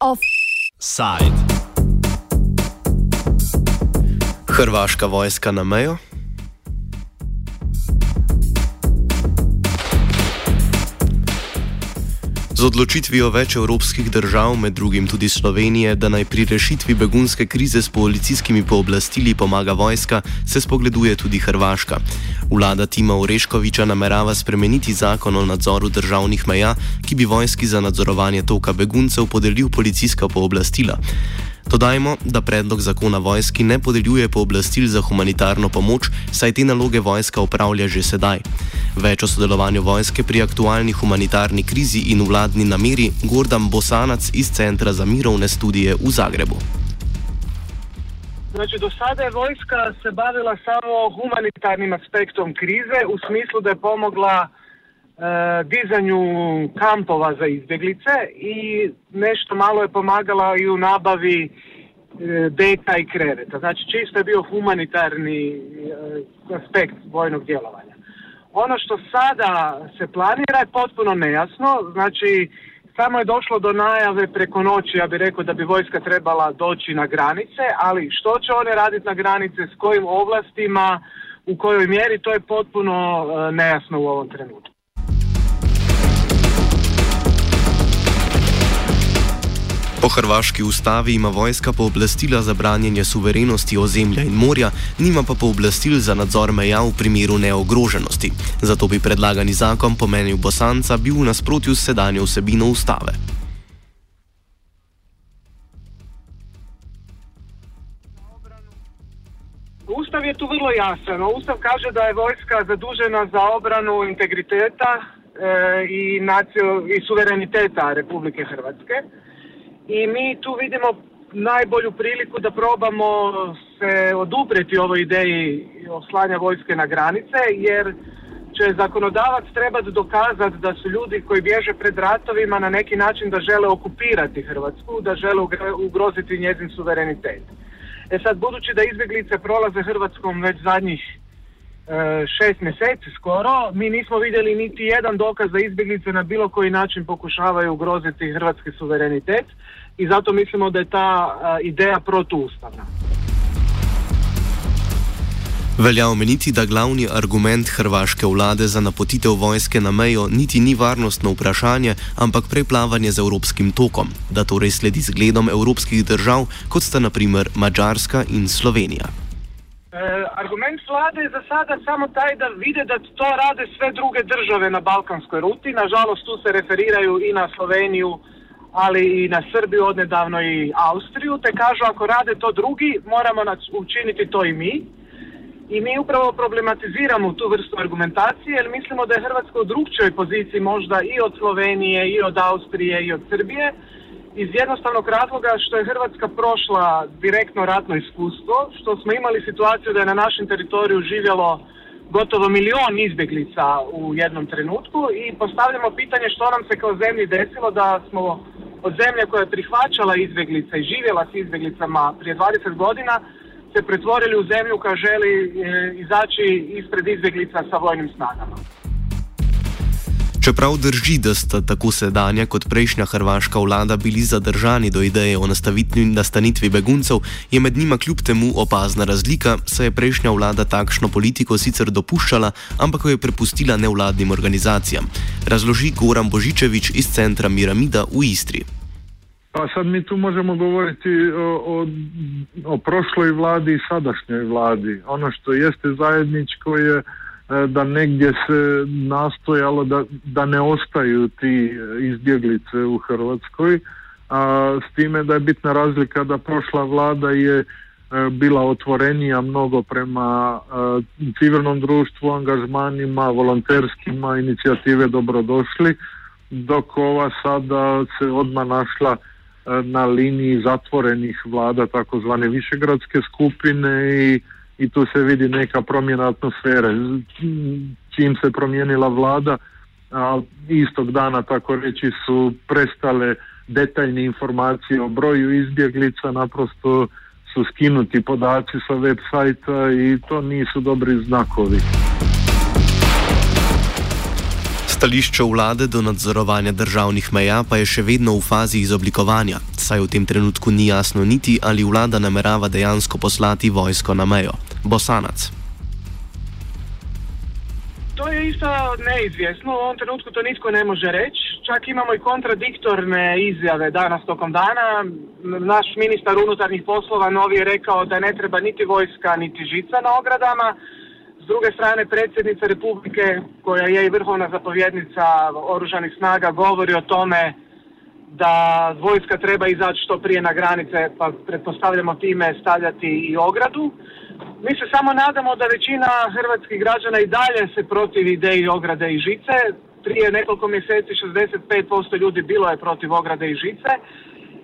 Offside. Hrvaška vojska na mejo. Z odločitvijo več evropskih držav, med drugim tudi Slovenije, da naj pri rešitvi begunske krize s policijskimi pooblastili pomaga vojska, se spogleduje tudi Hrvaška. Vlada Tima Oreškoviča namerava spremeniti zakon o nadzoru državnih meja, ki bi vojski za nadzorovanje toka beguncev podelil policijska pooblastila. Dodajmo, da predlog zakona vojski ne podeljuje pooblastil za humanitarno pomoč, saj te naloge vojska upravlja že sedaj. Več o sodelovanju vojske pri aktualni humanitarni krizi in vladni nameri Gordon Bosanac iz Centra za mirovne studije v Zagrebu. Znači, do sada je vojska se bavila samo humanitarnim aspektom krize u smislu da je pomogla E, dizanju kampova za izbjeglice i nešto malo je pomagala i u nabavi deka i kreveta. Znači čisto je bio humanitarni e, aspekt vojnog djelovanja. Ono što sada se planira je potpuno nejasno, znači samo je došlo do najave preko noći, ja bih rekao da bi vojska trebala doći na granice, ali što će one raditi na granice, s kojim ovlastima, u kojoj mjeri, to je potpuno nejasno u ovom trenutku. Hrvaški ustavi ima vojska pooblastila za branjenje suverenosti ozemlja in morja, nima pa pooblastil za nadzor meja v primeru neogroženosti. Zato bi predlagani zakon po mnenju Bosanca bil v nasprotju s sedanjo vsebino ustave. Ustav je tu vrlo jasan. Ustav kaže da je vojska zadužena za obranu integriteta e, i, nacio, i suvereniteta Republike Hrvatske i mi tu vidimo najbolju priliku da probamo se odupreti ovoj ideji oslanja vojske na granice, jer će zakonodavac trebati dokazati da su ljudi koji bježe pred ratovima na neki način da žele okupirati Hrvatsku, da žele ugroziti njezin suverenitet. E sad, budući da izbjeglice prolaze Hrvatskom već zadnjih šest mjeseci skoro, mi nismo vidjeli niti jedan dokaz da izbjeglice na bilo koji način pokušavaju ugroziti hrvatski suverenitet i zato mislimo da je ta ideja protuustavna. Velja omeniti, da glavni argument hrvaške vlade za napotitev vojske na mejo niti ni varnostno vprašanje, ampak preplavanje z evropskim tokom, da torej sledi zgledom evropskih držav, kot sta naprimer Mačarska in Slovenija. E, argument vlade je za sada samo taj da vide da to rade sve druge države na balkanskoj ruti. Nažalost, tu se referiraju i na Sloveniju, ali i na Srbiju odnedavno i Austriju, te kažu ako rade to drugi, moramo učiniti to i mi. I mi upravo problematiziramo tu vrstu argumentacije jer mislimo da je Hrvatska u drugčoj poziciji možda i od Slovenije, i od Austrije, i od Srbije iz jednostavnog razloga što je Hrvatska prošla direktno ratno iskustvo, što smo imali situaciju da je na našem teritoriju živjelo gotovo milion izbjeglica u jednom trenutku i postavljamo pitanje što nam se kao zemlji desilo da smo od zemlje koja je prihvaćala izbjeglice i živjela s izbjeglicama prije 20 godina se pretvorili u zemlju koja želi e, izaći ispred izbjeglica sa vojnim snagama. Čeprav drži, da sta tako sedanja kot prejšnja hrvaška vlada bili zadržani do ideje o nastanitvi beguncev, je med njima kljub temu opazna razlika, saj je prejšnja vlada takšno politiko sicer dopuščala, ampak jo je prepustila nevladnim organizacijam. Razloži Goran Božičevič iz centra Miramida v Istri. Pa sad mi tu možemo govoriti o, o, o prošloj vladi i sadašnjoj vladi. Ono što jeste zajedničko je E, da negdje se nastojalo da, da ne ostaju ti izbjeglice u Hrvatskoj, a s time da je bitna razlika da prošla vlada je e, bila otvorenija mnogo prema e, civilnom društvu, angažmanima, volonterskima, inicijative dobrodošli, dok ova sada se odmah našla na liniji zatvorenih vlada, takozvane višegradske skupine i i tu se vidi neka promjena atmosfere. Čim se promijenila vlada, a istog dana tako reći su prestale detaljne informacije o broju izbjeglica, naprosto su skinuti podaci sa web sajta i to nisu dobri znakovi. Stališče vlade do nadzorovanja državnih meja pa je še vedno v fazi izoblikovanja, saj v tem trenutku ni jasno niti, ali vlada namerava dejansko poslati vojsko na mejo. Bosanac. To je isto neizvjesno, u ovom trenutku to nitko ne može reći. Čak imamo i kontradiktorne izjave danas tokom dana. Naš ministar unutarnjih poslova novi je rekao da ne treba niti vojska, niti žica na ogradama druge strane predsjednica Republike koja je i vrhovna zapovjednica oružanih snaga govori o tome da vojska treba izaći što prije na granice pa pretpostavljamo time stavljati i ogradu. Mi se samo nadamo da većina hrvatskih građana i dalje se protiv ideji ograde i žice. Prije nekoliko mjeseci 65% ljudi bilo je protiv ograde i žice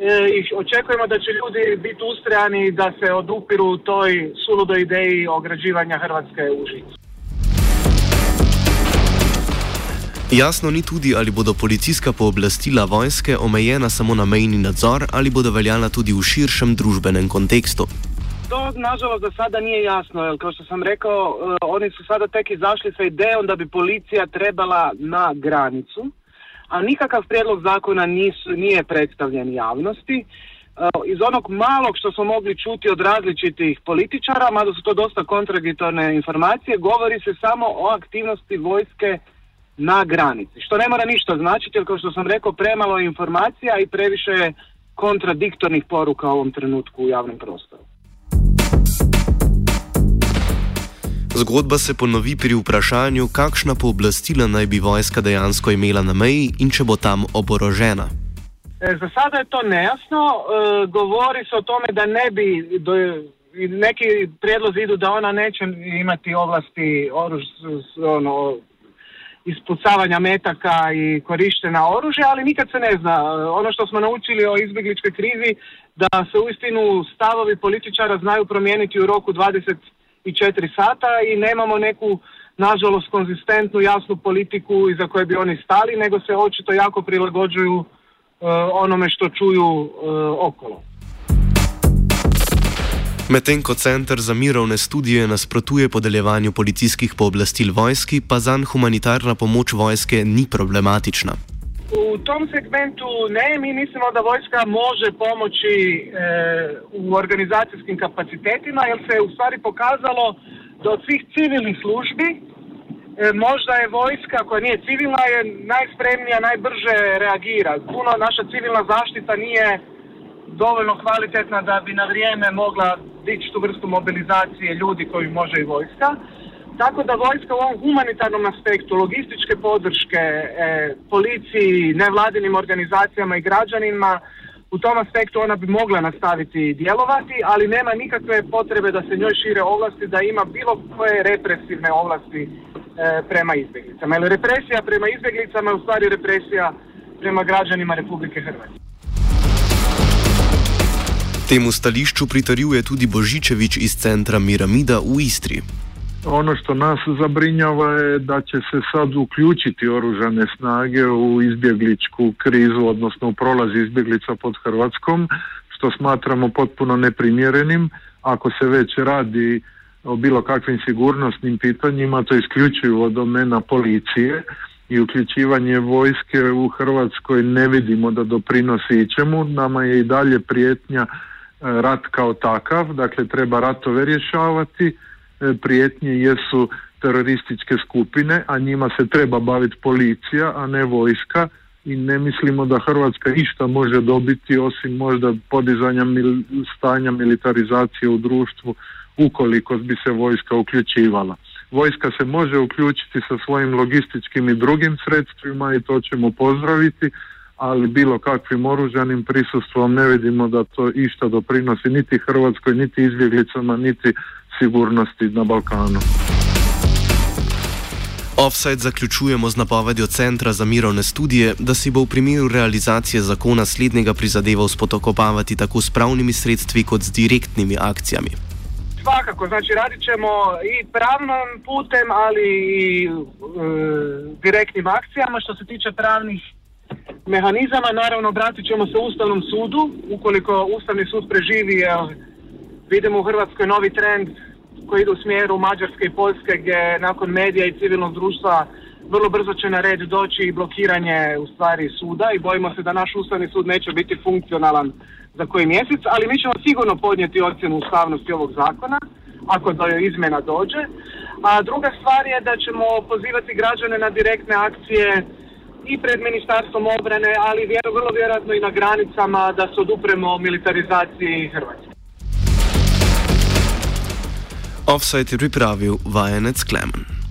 E, i očekujemo da će ljudi biti ustrajani da se odupiru toj suludoj ideji ograđivanja Hrvatske u žicu. Jasno ni tudi, ali bodo policijska pooblastila vojske omejena samo na mejni nadzor ali bodo veljala tudi v širšem družbenem kontekstu. To nažalost za sada nije jasno, jer kao što sam rekao, e, oni su sada tek izašli sa idejom da bi policija trebala na granicu a nikakav prijedlog zakona nije predstavljen javnosti. E, iz onog malog što smo mogli čuti od različitih političara, mada su to dosta kontradiktorne informacije, govori se samo o aktivnosti vojske na granici. Što ne mora ništa značiti, jer kao što sam rekao, premalo informacija i previše kontradiktornih poruka u ovom trenutku u javnom prostoru. Zgodba se ponovi pri vprašanju, kakšna pooblastila naj bi vojska dejansko imela na meji in če bo tam oborožena. E, za sada je to nejasno. E, govori se o tome da ne bi, do, neki prijedlozi idu da ona neće imati ovlasti oruž, ono, ispucavanja metaka i korištena oružja, ali nikad se ne zna. Ono što smo naučili o izbjegličkoj krizi, da se uistinu stavovi političara znaju promijeniti u roku 20 i četiri sata i nemamo neku nažalost konzistentnu jasnu politiku iza koje bi oni stali nego se očito jako prilagođuju uh, onome što čuju uh, okolo. Medtem ko Centr za mirovne studije nasprotuje podeljevanju policijskih pooblastil vojski, pa zanj humanitarna pomoč vojske ni problematična. U tom segmentu ne, mi mislimo da vojska može pomoći e, u organizacijskim kapacitetima jer se u stvari pokazalo da od svih civilnih službi e, možda je vojska koja nije civilna je najspremnija, najbrže reagira. Puno naša civilna zaštita nije dovoljno kvalitetna da bi na vrijeme mogla dići tu vrstu mobilizacije ljudi koji može i vojska. Tako da vojska u ovom humanitarnom aspektu, logističke podrške e, policiji, nevladinim organizacijama i građanima, u tom aspektu ona bi mogla nastaviti djelovati, ali nema nikakve potrebe da se njoj šire ovlasti, da ima bilo koje represivne ovlasti e, prema izbjeglicama. Jer represija prema izbjeglicama je u stvari represija prema građanima Republike Hrvatske. Temu stališču pritarjuje tudi Božičević iz centra Miramida u Istri. Ono što nas zabrinjava je da će se sad uključiti oružane snage u izbjegličku krizu, odnosno u prolaz izbjeglica pod Hrvatskom, što smatramo potpuno neprimjerenim. Ako se već radi o bilo kakvim sigurnosnim pitanjima, to isključuju od domena policije i uključivanje vojske u Hrvatskoj ne vidimo da doprinosi ičemu. Nama je i dalje prijetnja e, rat kao takav, dakle treba ratove rješavati prijetnje jesu terorističke skupine, a njima se treba baviti policija, a ne vojska i ne mislimo da Hrvatska išta može dobiti osim možda podizanja mil, stanja militarizacije u društvu ukoliko bi se vojska uključivala. Vojska se može uključiti sa svojim logističkim i drugim sredstvima i to ćemo pozdraviti, ali bilo kakvim oružanim prisustvom ne vidimo da to išta doprinosi niti Hrvatskoj, niti izbjeglicama, niti sigurnosti na Balkanu. Offside zaključujemo z napovedjo Centra za mirovne studije, da si bo v primeru realizacije zakona slednjega prizadeval spotokopavati tako s pravnimi sredstvi kot z direktnimi akcijami. Svakako, znači radit ćemo i pravnom putem, ali i e, direktnim akcijama. Što se tiče pravnih mehanizama, naravno obratit ćemo se Ustavnom sudu, ukoliko Ustavni sud preživi, vidimo u Hrvatskoj novi trend koji ide u smjeru Mađarske i Poljske gdje nakon medija i civilnog društva vrlo brzo će na red doći i blokiranje u stvari suda i bojimo se da naš ustavni sud neće biti funkcionalan za koji mjesec, ali mi ćemo sigurno podnijeti ocjenu ustavnosti ovog zakona ako do izmjena dođe. A druga stvar je da ćemo pozivati građane na direktne akcije i pred ministarstvom obrane, ali vrlo vjerojatno i na granicama da se odupremo militarizaciji Hrvatske. Offside je pripravil vajenec Klemen.